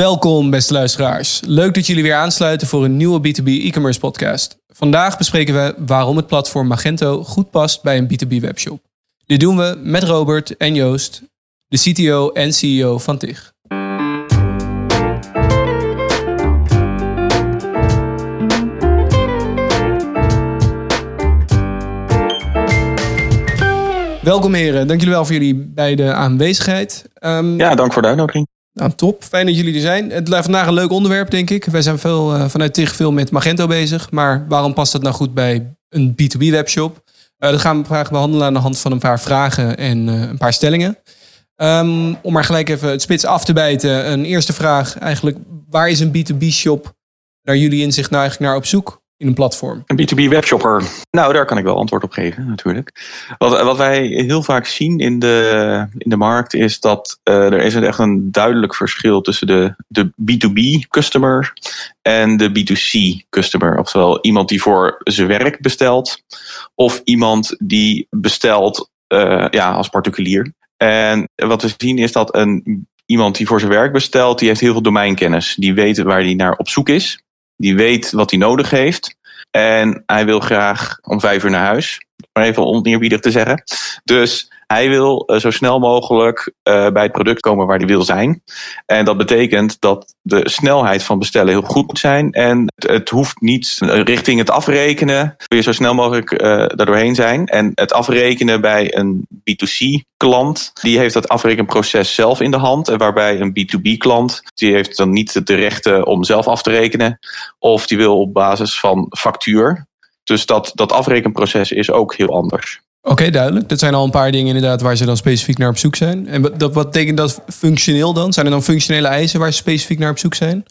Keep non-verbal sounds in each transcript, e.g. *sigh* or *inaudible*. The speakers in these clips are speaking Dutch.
Welkom, beste luisteraars. Leuk dat jullie weer aansluiten voor een nieuwe B2B e-commerce podcast. Vandaag bespreken we waarom het platform Magento goed past bij een B2B webshop. Dit doen we met Robert en Joost, de CTO en CEO van TIG. Welkom heren, dank jullie wel voor jullie beide aanwezigheid. Um, ja, dank voor de uitnodiging. Nou, top. Fijn dat jullie er zijn. Het blijft vandaag een leuk onderwerp, denk ik. Wij zijn veel, uh, vanuit TIG veel met Magento bezig. Maar waarom past dat nou goed bij een B2B webshop? Uh, dat gaan we graag behandelen aan de hand van een paar vragen en uh, een paar stellingen. Um, om maar gelijk even het spits af te bijten. Een eerste vraag eigenlijk. Waar is een B2B shop naar jullie inzicht nou eigenlijk naar op zoek? In een platform? Een B2B webshopper. Nou, daar kan ik wel antwoord op geven, natuurlijk. Wat, wat wij heel vaak zien in de, in de markt is dat uh, er is echt een duidelijk verschil tussen de, de B2B customer en de B2C customer. Oftewel iemand die voor zijn werk bestelt of iemand die bestelt uh, ja, als particulier. En wat we zien is dat een, iemand die voor zijn werk bestelt, die heeft heel veel domeinkennis. Die weet waar hij naar op zoek is. Die weet wat hij nodig heeft. En hij wil graag om vijf uur naar huis. Maar even oneerbiedig te zeggen. Dus hij wil uh, zo snel mogelijk uh, bij het product komen waar hij wil zijn. En dat betekent dat de snelheid van bestellen heel goed moet zijn. En het, het hoeft niet richting het afrekenen. Wil je zo snel mogelijk uh, daardoorheen zijn. En het afrekenen bij een B2C klant, die heeft dat afrekenproces zelf in de hand. En waarbij een B2B klant, die heeft dan niet de rechten om zelf af te rekenen. Of die wil op basis van factuur. Dus dat, dat afrekenproces is ook heel anders. Oké, duidelijk. Dat zijn al een paar dingen inderdaad waar ze dan specifiek naar op zoek zijn. En wat, wat betekent dat functioneel dan? Zijn er dan functionele eisen waar ze specifiek naar op zoek zijn?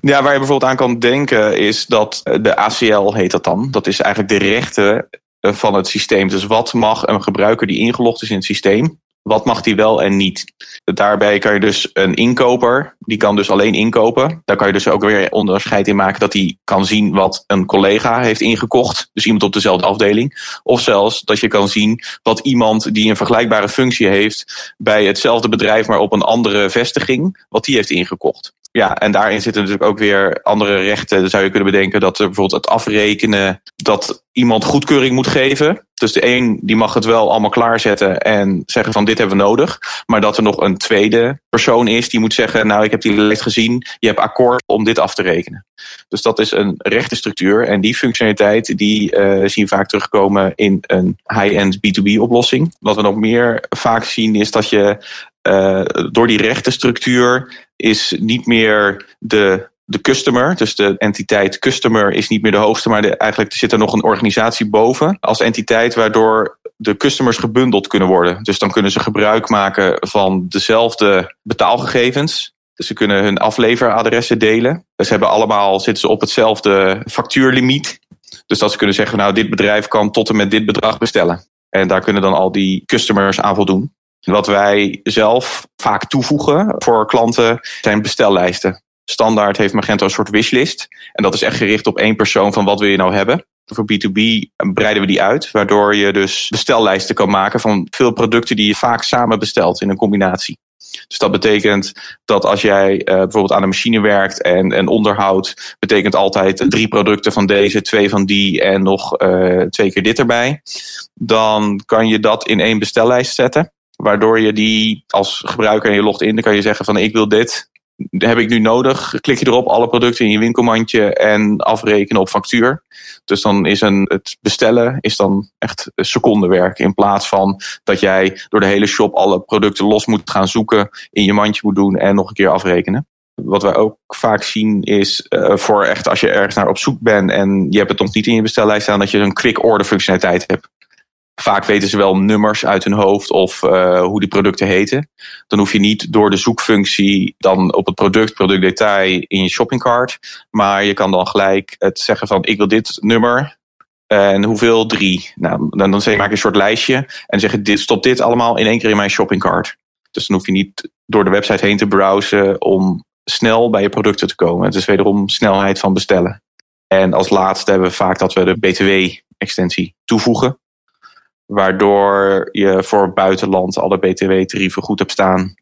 Ja, waar je bijvoorbeeld aan kan denken is dat de ACL heet dat dan. Dat is eigenlijk de rechten van het systeem. Dus wat mag een gebruiker die ingelogd is in het systeem, wat mag die wel en niet? Daarbij kan je dus een inkoper, die kan dus alleen inkopen. Daar kan je dus ook weer onderscheid in maken dat hij kan zien wat een collega heeft ingekocht. Dus iemand op dezelfde afdeling. Of zelfs dat je kan zien wat iemand die een vergelijkbare functie heeft bij hetzelfde bedrijf, maar op een andere vestiging, wat die heeft ingekocht. Ja, en daarin zitten natuurlijk ook weer andere rechten. Dan zou je kunnen bedenken dat er bijvoorbeeld het afrekenen, dat iemand goedkeuring moet geven. Dus de een die mag het wel allemaal klaarzetten en zeggen van dit hebben we nodig. Maar dat er nog een tweede persoon is die moet zeggen, nou ik heb die lijst gezien, je hebt akkoord om dit af te rekenen. Dus dat is een rechtenstructuur en die functionaliteit die uh, zien we vaak terugkomen in een high-end B2B oplossing. Wat we nog meer vaak zien is dat je uh, door die rechtenstructuur is niet meer de de customer, dus de entiteit customer is niet meer de hoogste, maar de, eigenlijk zit er nog een organisatie boven als entiteit, waardoor de customers gebundeld kunnen worden. Dus dan kunnen ze gebruik maken van dezelfde betaalgegevens. Dus ze kunnen hun afleveradressen delen. Dus ze hebben allemaal, zitten ze op hetzelfde factuurlimiet. Dus dat ze kunnen zeggen, nou dit bedrijf kan tot en met dit bedrag bestellen. En daar kunnen dan al die customers aan voldoen. Wat wij zelf vaak toevoegen voor klanten zijn bestellijsten. Standaard heeft Magento een soort wishlist. En dat is echt gericht op één persoon van wat wil je nou hebben. Voor B2B breiden we die uit, waardoor je dus bestellijsten kan maken van veel producten die je vaak samen bestelt in een combinatie. Dus dat betekent dat als jij uh, bijvoorbeeld aan een machine werkt en, en onderhoud, betekent altijd drie producten van deze, twee van die en nog uh, twee keer dit erbij. Dan kan je dat in één bestellijst zetten. Waardoor je die als gebruiker en je logt in, dan kan je zeggen van ik wil dit heb ik nu nodig? Klik je erop, alle producten in je winkelmandje en afrekenen op factuur. Dus dan is een, het bestellen is dan echt secondenwerk. In plaats van dat jij door de hele shop alle producten los moet gaan zoeken, in je mandje moet doen en nog een keer afrekenen. Wat wij ook vaak zien is uh, voor echt als je ergens naar op zoek bent en je hebt het nog niet in je bestellijst staan, dat je een quick order functionaliteit hebt. Vaak weten ze wel nummers uit hun hoofd of uh, hoe die producten heten. Dan hoef je niet door de zoekfunctie dan op het product, productdetail in je shoppingcart. Maar je kan dan gelijk het zeggen van ik wil dit nummer. En hoeveel? Drie. Nou, dan, dan zeg je, maak je een soort lijstje. En zeg je, dit, stop dit allemaal in één keer in mijn shoppingcart. Dus dan hoef je niet door de website heen te browsen om snel bij je producten te komen. Het is wederom snelheid van bestellen. En als laatste hebben we vaak dat we de BTW-extensie toevoegen. Waardoor je voor buitenland alle BTW-tarieven goed hebt staan.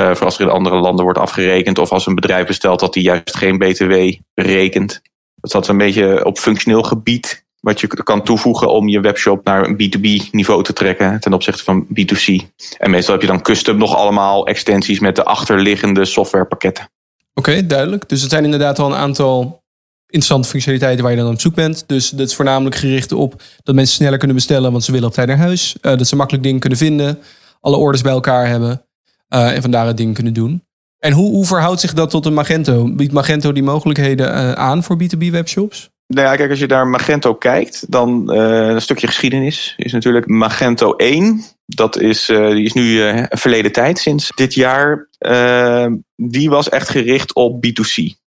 Uh, voor als er in andere landen wordt afgerekend. Of als een bedrijf bestelt dat hij juist geen BTW rekent. Dat is een beetje op functioneel gebied. Wat je kan toevoegen om je webshop naar een B2B niveau te trekken ten opzichte van B2C. En meestal heb je dan custom nog allemaal extensies met de achterliggende softwarepakketten. Oké, duidelijk. Dus het zijn inderdaad al een aantal interessante functionaliteiten waar je dan op zoek bent. Dus dat is voornamelijk gericht op dat mensen sneller kunnen bestellen, want ze willen op tijd naar huis. Uh, dat ze makkelijk dingen kunnen vinden, alle orders bij elkaar hebben uh, en vandaar het ding kunnen doen. En hoe, hoe verhoudt zich dat tot een Magento? Biedt Magento die mogelijkheden uh, aan voor B2B webshops? Nou ja, kijk, als je naar Magento kijkt, dan een stukje geschiedenis is natuurlijk Magento 1. Dat is, die is nu verleden tijd sinds dit jaar. die was echt gericht op B2C.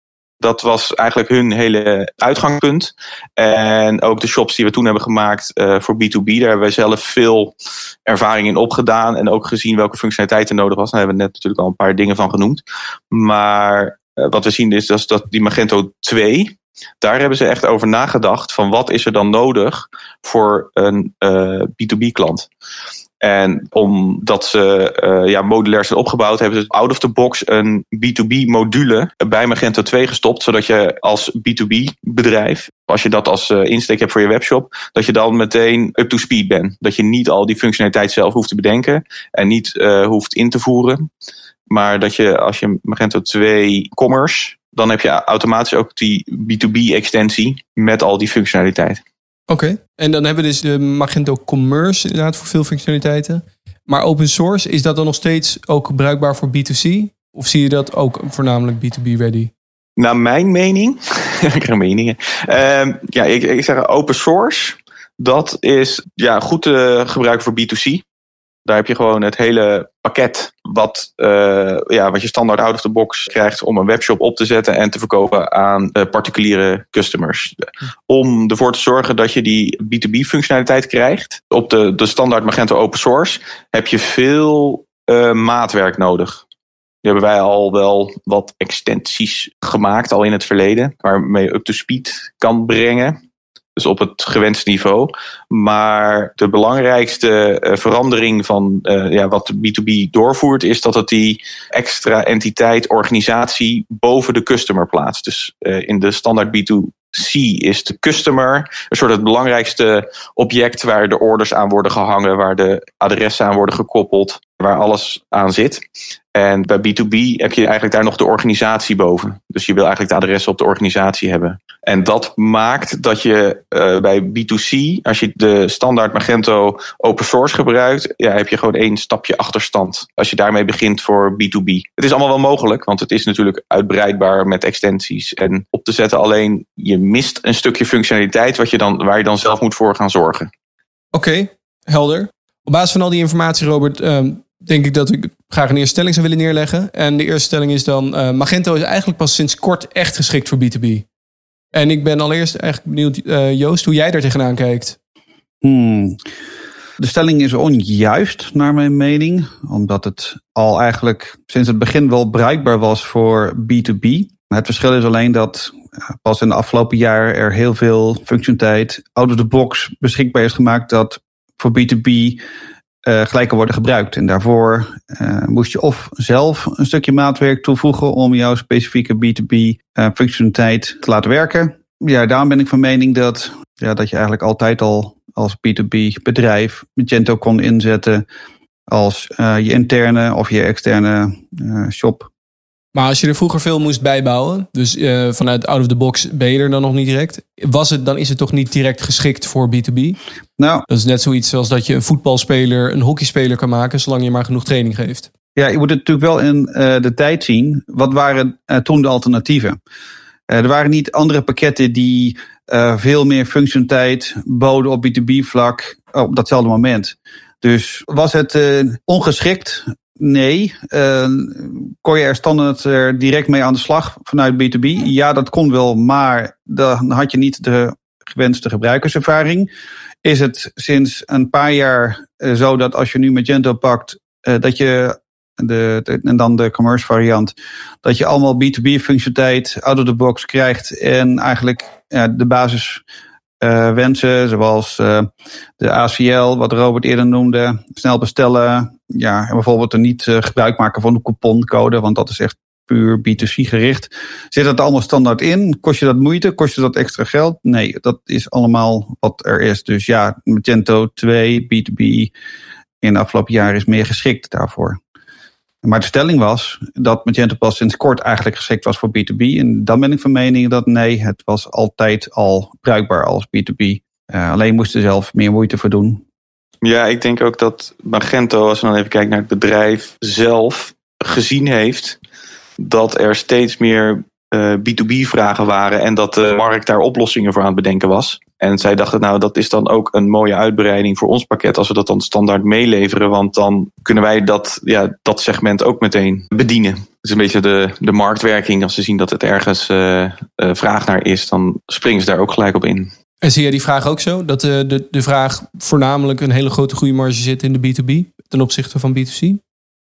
Dat was eigenlijk hun hele uitgangspunt. En ook de shops die we toen hebben gemaakt uh, voor B2B, daar hebben wij zelf veel ervaring in opgedaan. En ook gezien welke functionaliteiten nodig was. Daar hebben we net natuurlijk al een paar dingen van genoemd. Maar uh, wat we zien is dat, dat die Magento 2, daar hebben ze echt over nagedacht van wat is er dan nodig voor een uh, B2B klant. En omdat ze uh, ja, modulair zijn opgebouwd, hebben ze out of the box een B2B module bij Magento 2 gestopt. Zodat je als B2B bedrijf, als je dat als uh, insteek hebt voor je webshop, dat je dan meteen up to speed bent. Dat je niet al die functionaliteit zelf hoeft te bedenken en niet uh, hoeft in te voeren. Maar dat je als je Magento 2 commerce, dan heb je automatisch ook die B2B extensie met al die functionaliteit. Oké, en dan hebben we dus de Magento Commerce inderdaad voor veel functionaliteiten. Maar open source, is dat dan nog steeds ook bruikbaar voor B2C? Of zie je dat ook voornamelijk B2B ready? Naar mijn mening, *laughs* ik krijg meningen. Uh, ja, ik, ik zeg open source, dat is ja, goed te gebruiken voor B2C. Daar heb je gewoon het hele pakket wat, uh, ja, wat je standaard out of the box krijgt om een webshop op te zetten en te verkopen aan uh, particuliere customers. Om ervoor te zorgen dat je die B2B functionaliteit krijgt op de, de standaard Magento open source heb je veel uh, maatwerk nodig. Nu hebben wij al wel wat extensies gemaakt, al in het verleden, waarmee je up to speed kan brengen. Dus op het gewenste niveau. Maar de belangrijkste uh, verandering van uh, ja, wat de B2B doorvoert, is dat het die extra entiteit, organisatie boven de customer plaatst. Dus uh, in de standaard B2C is de customer een soort het belangrijkste object waar de orders aan worden gehangen, waar de adressen aan worden gekoppeld, waar alles aan zit. En bij B2B heb je eigenlijk daar nog de organisatie boven. Dus je wil eigenlijk de adressen op de organisatie hebben. En dat maakt dat je uh, bij B2C, als je de standaard Magento open source gebruikt, ja, heb je gewoon één stapje achterstand. Als je daarmee begint voor B2B. Het is allemaal wel mogelijk, want het is natuurlijk uitbreidbaar met extensies en op te zetten. Alleen je mist een stukje functionaliteit wat je dan, waar je dan zelf moet voor gaan zorgen. Oké, helder. Op basis van al die informatie, Robert, um, denk ik dat ik graag een eerste stelling zou willen neerleggen. En de eerste stelling is dan: uh, Magento is eigenlijk pas sinds kort echt geschikt voor B2B. En ik ben allereerst eigenlijk benieuwd, uh, Joost, hoe jij daar tegenaan kijkt. Hmm. De stelling is onjuist, naar mijn mening. Omdat het al eigenlijk sinds het begin wel bruikbaar was voor B2B. Het verschil is alleen dat pas in de afgelopen jaar er heel veel functionaliteit out of the box beschikbaar is gemaakt dat voor B2B uh, gelijk kan worden gebruikt. En daarvoor uh, moest je of zelf een stukje maatwerk toevoegen om jouw specifieke B2B uh, functionaliteit te laten werken. Ja, daarom ben ik van mening dat, ja, dat je eigenlijk altijd al als B2B bedrijf Magento kon inzetten als je interne of je externe shop. Maar als je er vroeger veel moest bijbouwen, dus uh, vanuit out of the box ben je er dan nog niet direct. Was het, dan is het toch niet direct geschikt voor B2B? Nou, dat is net zoiets als dat je een voetbalspeler een hockeyspeler kan maken, zolang je maar genoeg training geeft. Ja, je moet het natuurlijk wel in uh, de tijd zien. Wat waren uh, toen de alternatieven? er waren niet andere pakketten die veel meer functionaliteit boden op B2B vlak op datzelfde moment. Dus was het ongeschikt Nee. Uh, kon je er standaard er direct mee aan de slag vanuit B2B? Ja, dat kon wel, maar dan had je niet de gewenste gebruikerservaring. Is het sinds een paar jaar uh, zo dat als je nu Magento pakt, dat je de, en dan de commerce variant, dat je allemaal B2B functionaliteit out of the box krijgt en eigenlijk de basis wensen, zoals de ACL, wat Robert eerder noemde, snel bestellen, ja, bijvoorbeeld er niet uh, gebruik maken van de couponcode, want dat is echt puur B2C gericht. Zit dat allemaal standaard in? Kost je dat moeite? Kost je dat extra geld? Nee, dat is allemaal wat er is. Dus ja, Magento 2, B2B in de afgelopen jaren is meer geschikt daarvoor. Maar de stelling was dat Magento pas sinds kort eigenlijk geschikt was voor B2B. En dan ben ik van mening dat nee, het was altijd al bruikbaar als B2B. Uh, alleen moest er zelf meer moeite voor doen. Ja, ik denk ook dat Magento, als we dan even kijken naar het bedrijf zelf, gezien heeft dat er steeds meer uh, B2B-vragen waren en dat de markt daar oplossingen voor aan het bedenken was. En zij dachten, nou, dat is dan ook een mooie uitbreiding voor ons pakket als we dat dan standaard meeleveren. Want dan kunnen wij dat, ja, dat segment ook meteen bedienen. Het is een beetje de, de marktwerking. Als ze zien dat het ergens uh, vraag naar is, dan springen ze daar ook gelijk op in. En zie je die vraag ook zo? Dat de, de, de vraag voornamelijk een hele grote groeimarge zit in de B2B ten opzichte van B2C?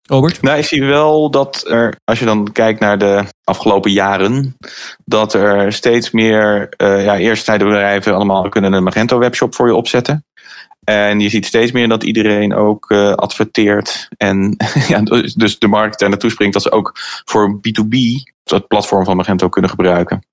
Robert? Nou, ik zie wel dat er, als je dan kijkt naar de afgelopen jaren, dat er steeds meer, uh, ja, eerst bedrijven allemaal kunnen een Magento webshop voor je opzetten. En je ziet steeds meer dat iedereen ook uh, adverteert. En *laughs* ja, dus, dus de markt er naartoe springt dat ze ook voor B2B het platform van Magento kunnen gebruiken.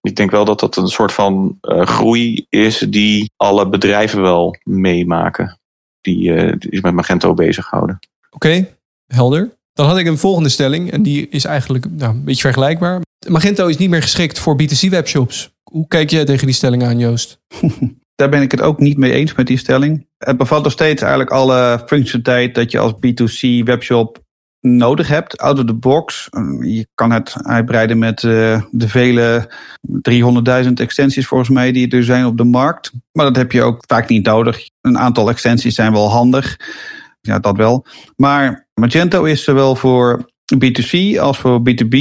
Ik denk wel dat dat een soort van uh, groei is die alle bedrijven wel meemaken. Die, uh, die met Magento bezighouden. Oké, okay, helder. Dan had ik een volgende stelling. En die is eigenlijk nou, een beetje vergelijkbaar. Magento is niet meer geschikt voor B2C webshops. Hoe kijk jij tegen die stelling aan, Joost? *laughs* Daar ben ik het ook niet mee eens met die stelling. Het bevat nog steeds eigenlijk alle functionaliteit dat je als B2C webshop nodig hebt, out of the box. Je kan het uitbreiden met uh, de vele 300.000 extensies volgens mij die er zijn op de markt. Maar dat heb je ook vaak niet nodig. Een aantal extensies zijn wel handig. Ja, dat wel. Maar Magento is zowel voor B2C als voor B2B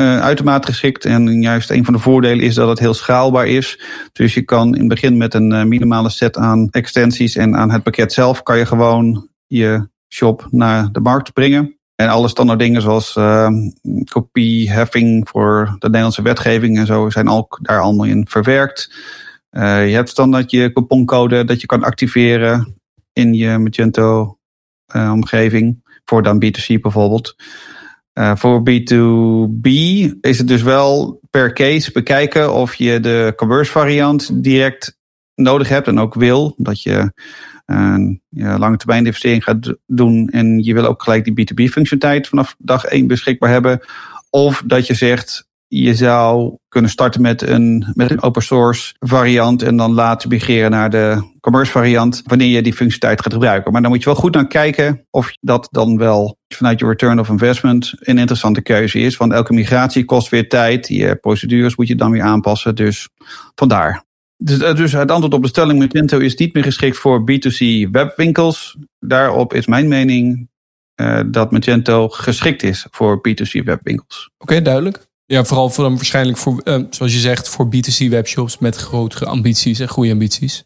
uh, uitermate geschikt. En juist een van de voordelen is dat het heel schaalbaar is. Dus je kan in het begin met een uh, minimale set aan extensies en aan het pakket zelf kan je gewoon je shop naar de markt brengen. En alle standaard dingen zoals uh, kopieheffing voor de Nederlandse wetgeving en zo zijn ook daar allemaal in verwerkt. Uh, je hebt standaard je couponcode dat je kan activeren in je Magento uh, omgeving. Voor dan B2C bijvoorbeeld. Uh, voor B2B is het dus wel per case bekijken of je de commerce variant direct nodig hebt en ook wil. Dat je een ja, lange termijn investering gaat doen en je wil ook gelijk die B2B functionaliteit vanaf dag 1 beschikbaar hebben. Of dat je zegt, je zou kunnen starten met een, met een open source variant en dan later migreren naar de commerce variant wanneer je die functionaliteit gaat gebruiken. Maar dan moet je wel goed naar kijken of dat dan wel vanuit je return of investment een interessante keuze is. Want elke migratie kost weer tijd. Je procedures moet je dan weer aanpassen. Dus vandaar. Dus, eh, dus het antwoord op de stelling Magento is niet meer geschikt voor B2C webwinkels. Daarop is mijn mening uh, dat Magento geschikt is voor B2C webwinkels. Oké, okay, duidelijk. Ja, vooral voor dan waarschijnlijk voor, uh, zoals je zegt, voor B2C webshops met grotere ambities en goede ambities.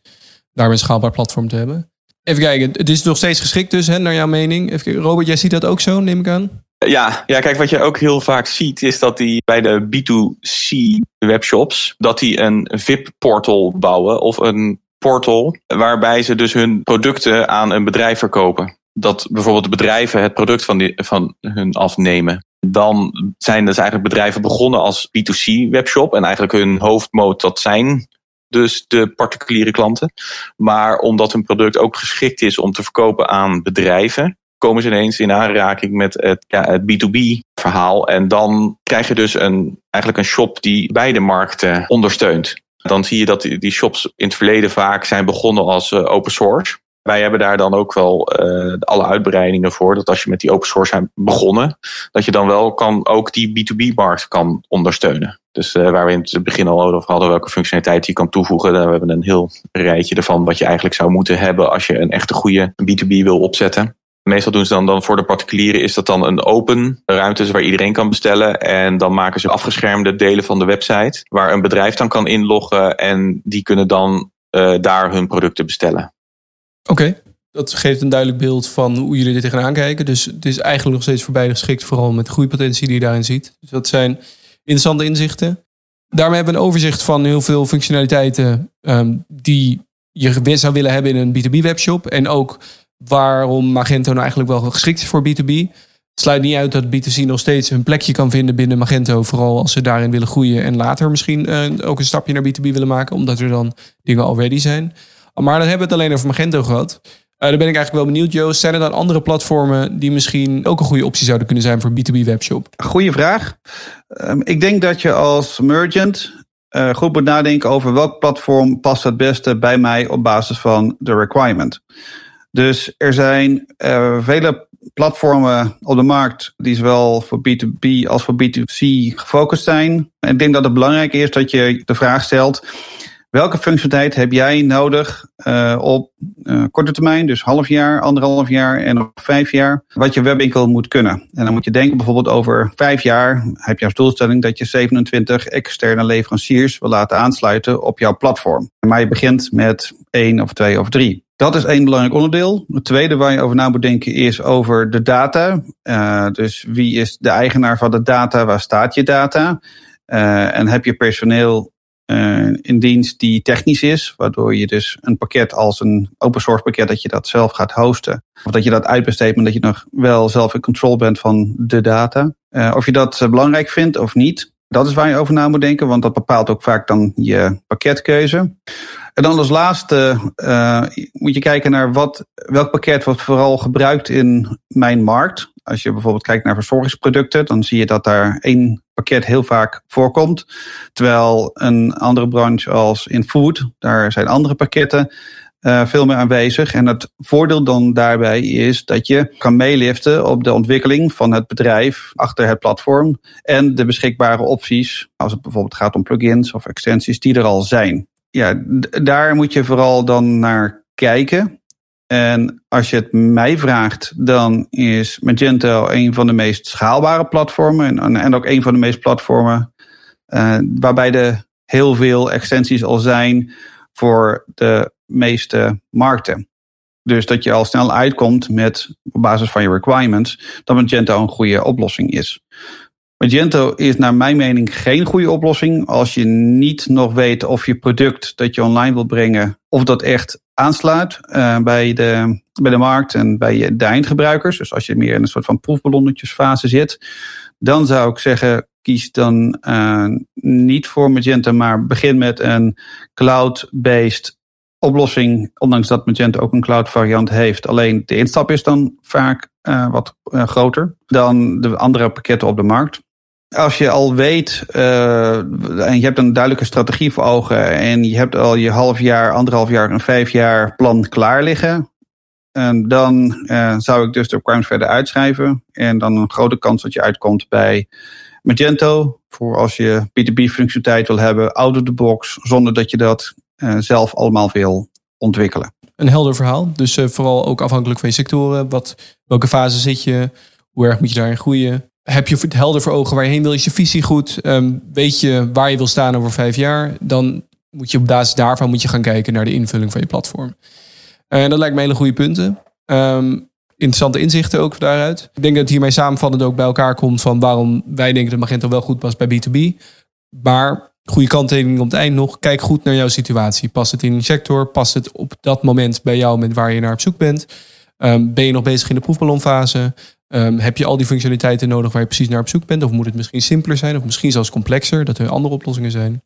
Daar een schaalbaar platform te hebben. Even kijken, het is nog steeds geschikt dus, hè, naar jouw mening. Even kijken, Robert, jij ziet dat ook zo, neem ik aan? Ja, ja, kijk, wat je ook heel vaak ziet, is dat die bij de B2C webshops, dat die een VIP-portal bouwen of een portal waarbij ze dus hun producten aan een bedrijf verkopen. Dat bijvoorbeeld de bedrijven het product van, die, van hun afnemen. Dan zijn dus eigenlijk bedrijven begonnen als B2C webshop en eigenlijk hun hoofdmoot dat zijn dus de particuliere klanten. Maar omdat hun product ook geschikt is om te verkopen aan bedrijven, komen ze ineens in aanraking met het, het B2B verhaal. En dan krijg je dus een, eigenlijk een shop die beide markten ondersteunt. Dan zie je dat die shops in het verleden vaak zijn begonnen als uh, open source. Wij hebben daar dan ook wel uh, alle uitbreidingen voor. Dat als je met die open source zijn begonnen, dat je dan wel kan, ook die B2B-markt kan ondersteunen. Dus uh, waar we in het begin al over hadden welke functionaliteit je kan toevoegen. Daar hebben we een heel rijtje ervan wat je eigenlijk zou moeten hebben als je een echte goede B2B wil opzetten. Meestal doen ze dan, dan voor de particulieren is dat dan een open ruimte waar iedereen kan bestellen. En dan maken ze afgeschermde delen van de website waar een bedrijf dan kan inloggen en die kunnen dan uh, daar hun producten bestellen. Oké, dat geeft een duidelijk beeld van hoe jullie er tegenaan kijken. Dus het is eigenlijk nog steeds voor beide geschikt, vooral met de groeipotentie die je daarin ziet. Dus dat zijn interessante inzichten. Daarmee hebben we een overzicht van heel veel functionaliteiten um, die je zou willen hebben in een B2B webshop. En ook waarom Magento nou eigenlijk wel geschikt is voor B2B. Het sluit niet uit dat B2C nog steeds een plekje kan vinden binnen Magento. Vooral als ze daarin willen groeien en later misschien uh, ook een stapje naar B2B willen maken. Omdat er dan dingen al ready zijn. Maar dan hebben we het alleen over Magento gehad. Uh, ben ik eigenlijk wel benieuwd, Joost. Zijn er dan andere platformen die misschien ook een goede optie zouden kunnen zijn voor B2B webshop? Goeie vraag. Um, ik denk dat je als merchant uh, goed moet nadenken over welk platform past het beste bij mij op basis van de requirement. Dus er zijn uh, vele platformen op de markt die zowel voor B2B als voor B2C gefocust zijn. En ik denk dat het belangrijk is dat je de vraag stelt: welke functionaliteit heb jij nodig uh, op uh, korte termijn, dus half jaar, anderhalf jaar en op vijf jaar, wat je webwinkel moet kunnen? En dan moet je denken bijvoorbeeld over vijf jaar heb je als doelstelling dat je 27 externe leveranciers wil laten aansluiten op jouw platform. Maar je begint met één of twee of drie. Dat is één belangrijk onderdeel. Het tweede waar je over na moet denken is over de data. Uh, dus wie is de eigenaar van de data? Waar staat je data? Uh, en heb je personeel uh, in dienst die technisch is, waardoor je dus een pakket als een open source pakket, dat je dat zelf gaat hosten. Of dat je dat uitbesteedt, maar dat je nog wel zelf in control bent van de data. of je dat belangrijk vindt of niet, dat is waar je over na moet denken, want dat bepaalt ook vaak dan je pakketkeuze. En dan als laatste uh, moet je kijken naar wat, welk pakket wordt vooral gebruikt in mijn markt. Als je bijvoorbeeld kijkt naar verzorgingsproducten, dan zie je dat daar één pakket heel vaak voorkomt. Terwijl een andere branche als in food, daar zijn andere pakketten uh, veel meer aanwezig. En het voordeel dan daarbij is dat je kan meeliften op de ontwikkeling van het bedrijf achter het platform en de beschikbare opties, als het bijvoorbeeld gaat om plugins of extensies die er al zijn. Ja, daar moet je vooral dan naar kijken. En als je het mij vraagt, dan is Magento een van de meest schaalbare platformen en, en ook een van de meest platformen uh, waarbij er heel veel extensies al zijn voor de meeste markten. Dus dat je al snel uitkomt met, op basis van je requirements, dat Magento een goede oplossing is. Magento is naar mijn mening geen goede oplossing als je niet nog weet of je product dat je online wilt brengen, of dat echt aansluit uh, bij, de, bij de markt en bij de eindgebruikers. Dus als je meer in een soort van proefballonnetjesfase zit, dan zou ik zeggen, kies dan uh, niet voor Magento, maar begin met een cloud-based oplossing, ondanks dat Magento ook een cloud variant heeft. Alleen de instap is dan vaak uh, wat uh, groter dan de andere pakketten op de markt. Als je al weet uh, en je hebt een duidelijke strategie voor ogen en je hebt al je half jaar, anderhalf jaar en vijf jaar plan klaar liggen, en dan zou ik dus de requirements verder uitschrijven en dan een grote kans dat je uitkomt bij Magento voor als je B2B functionaliteit wil hebben, out of the box, zonder dat je dat zelf allemaal wil ontwikkelen. Een helder verhaal. Dus uh, vooral ook afhankelijk van je sectoren. Wat, welke fase zit je? Hoe erg moet je daarin groeien? Heb je het helder voor ogen waar je heen wil? Is je visie goed? Um, weet je waar je wil staan over vijf jaar? Dan moet je op basis daarvan moet je gaan kijken naar de invulling van je platform. En uh, dat lijkt me hele goede punten. Um, interessante inzichten ook daaruit. Ik denk dat hiermee samenvattend ook bij elkaar komt van waarom wij denken dat Magento wel goed past bij B2B. Maar goede kanttekening op het eind nog. Kijk goed naar jouw situatie. Past het in een sector? Past het op dat moment bij jou met waar je naar op zoek bent? Um, ben je nog bezig in de proefballonfase? Um, heb je al die functionaliteiten nodig waar je precies naar op zoek bent? Of moet het misschien simpeler zijn? Of misschien zelfs complexer, dat er andere oplossingen zijn?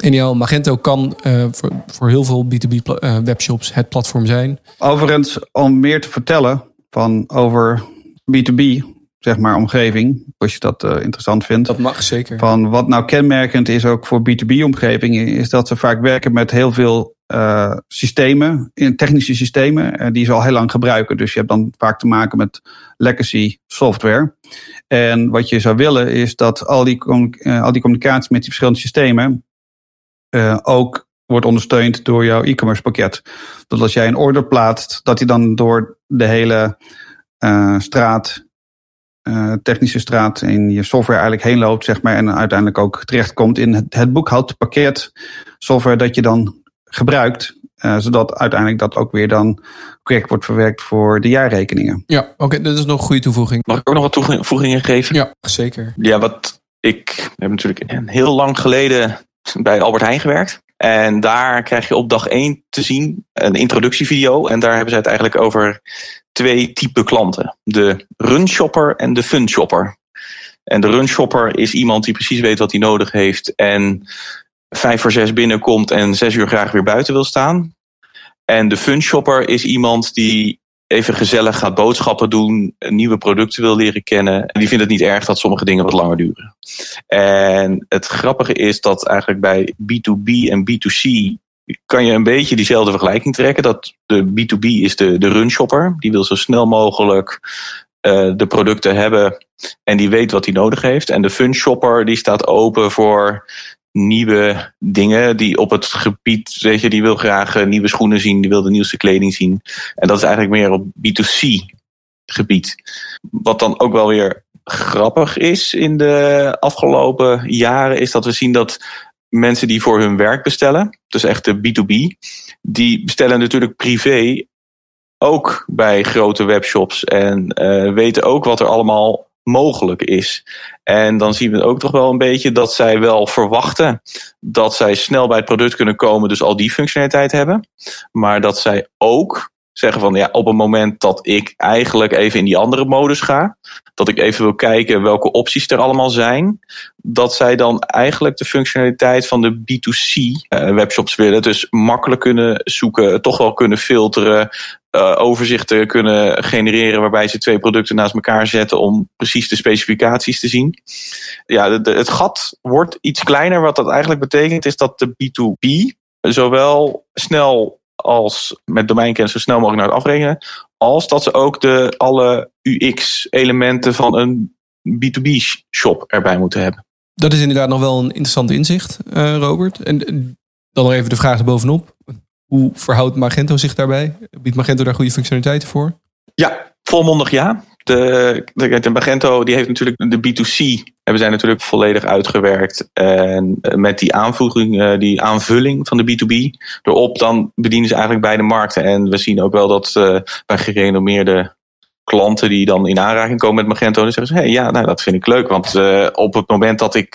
En ja, Magento kan uh, voor, voor, heel veel B2B uh, webshops het platform zijn. Overigens, om meer te vertellen van over B2B, zeg maar, omgeving. Als je dat uh, interessant vindt. Dat mag zeker. Van wat nou kenmerkend is ook voor B2B-omgevingen, is dat ze vaak werken met heel veel uh, systemen, technische systemen, uh, die ze al heel lang gebruiken. Dus je hebt dan vaak te maken met legacy software. En wat je zou willen is dat al die, al die communicatie met die verschillende systemen ook wordt ondersteund door jouw e-commerce pakket. Dat als jij een order plaatst, dat die dan door de hele straat uh, technische straat in je software eigenlijk heen loopt, zeg maar, en uiteindelijk ook terechtkomt in het, het boekhoudpakket software dat je dan gebruikt, uh, zodat uiteindelijk dat ook weer dan correct wordt verwerkt voor de jaarrekeningen. Ja, oké, okay, dat is nog een goede toevoeging. Mag ik ook nog wat toevoegingen geven? Ja, zeker. Ja, wat ik heb natuurlijk heel lang geleden bij Albert Heijn gewerkt. En daar krijg je op dag 1 te zien een introductievideo. En daar hebben ze het eigenlijk over twee typen klanten. De run shopper en de fun shopper. En de run shopper is iemand die precies weet wat hij nodig heeft. En vijf voor zes binnenkomt en zes uur graag weer buiten wil staan. En de fun shopper is iemand die even gezellig gaat boodschappen doen, nieuwe producten wil leren kennen. En die vindt het niet erg dat sommige dingen wat langer duren. En het grappige is dat eigenlijk bij B2B en B2C kan je een beetje diezelfde vergelijking trekken. Dat de B2B is de, de run shopper. Die wil zo snel mogelijk uh, de producten hebben en die weet wat hij nodig heeft. En de fun shopper die staat open voor nieuwe dingen die op het gebied, weet je, die wil graag eh, nieuwe schoenen zien, die wil de nieuwste kleding zien. En dat is eigenlijk meer op B2C gebied. Wat dan ook wel weer grappig is in de afgelopen jaren, is dat we zien dat mensen die voor hun werk bestellen, dus echt de B2B, die bestellen natuurlijk privé ook bij grote webshops en uh, weten ook wat er allemaal mogelijk is. En dan zien we ook toch wel een beetje dat zij wel verwachten dat zij snel bij het product kunnen komen, dus al die functionaliteit hebben. Maar dat zij ook zeggen van ja, op het moment dat ik eigenlijk even in die andere modus ga, dat ik even wil kijken welke opties er allemaal zijn, dat zij dan eigenlijk de functionaliteit van de B2C eh, webshops willen. Dus makkelijk kunnen zoeken, toch wel kunnen filteren, uh, overzichten kunnen genereren waarbij ze twee producten naast elkaar zetten om precies de specificaties te zien. Ja, het gat wordt iets kleiner. Wat dat eigenlijk betekent is dat de B2B zowel snel als met domeinkennis zo snel mogelijk naar het afrekenen, als dat ze ook de alle UX-elementen van een B2B-shop erbij moeten hebben. Dat is inderdaad nog wel een interessant inzicht, uh, Robert. En dan nog even de vraag erbovenop. Hoe verhoudt Magento zich daarbij? Biedt Magento daar goede functionaliteiten voor? Ja, volmondig ja. De, de, Magento die heeft natuurlijk de B2C hebben zij natuurlijk volledig uitgewerkt. En eh, met die aanvoeging, eh, die aanvulling van de B2B erop, dan bedienen ze eigenlijk beide markten. En we zien ook wel dat uh, bij gerenommeerde klanten die dan in aanraking komen met Magento, dan zeggen ze: hey, ja, nou, dat vind ik leuk. Want op het moment dat ik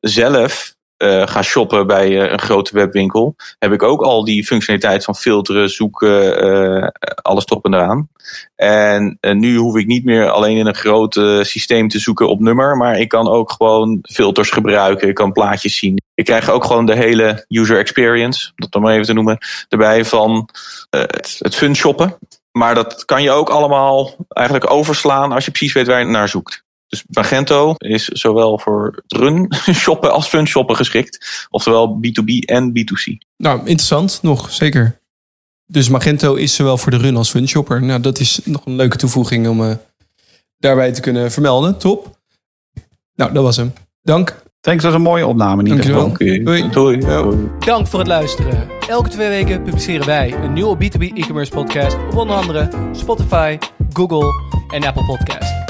zelf uh, ga shoppen bij uh, een grote webwinkel, heb ik ook al die functionaliteit van filteren, zoeken, uh, alles top en eraan. En nu hoef ik niet meer alleen in een groot systeem te zoeken op nummer, maar ik kan ook gewoon filters gebruiken, ik kan plaatjes zien. Ik krijg ook gewoon de hele user experience, om dat dan maar even te noemen, erbij van het, het fun shoppen. Maar dat kan je ook allemaal eigenlijk overslaan als je precies weet waar je naar zoekt. Dus Magento is zowel voor run *laughs* shoppen als fun shoppen geschikt. Oftewel B2B en B2C. Nou, interessant nog, zeker. Dus Magento is zowel voor de run als fun shopper. Nou, dat is nog een leuke toevoeging om uh, daarbij te kunnen vermelden. Top. Nou, dat was hem. Dank. Thanks, dat was een mooie opname in ieder geval. Doei. Doei. Dank voor het luisteren. Elke twee weken publiceren wij een nieuwe B2B e-commerce podcast op onder andere Spotify, Google en Apple Podcast.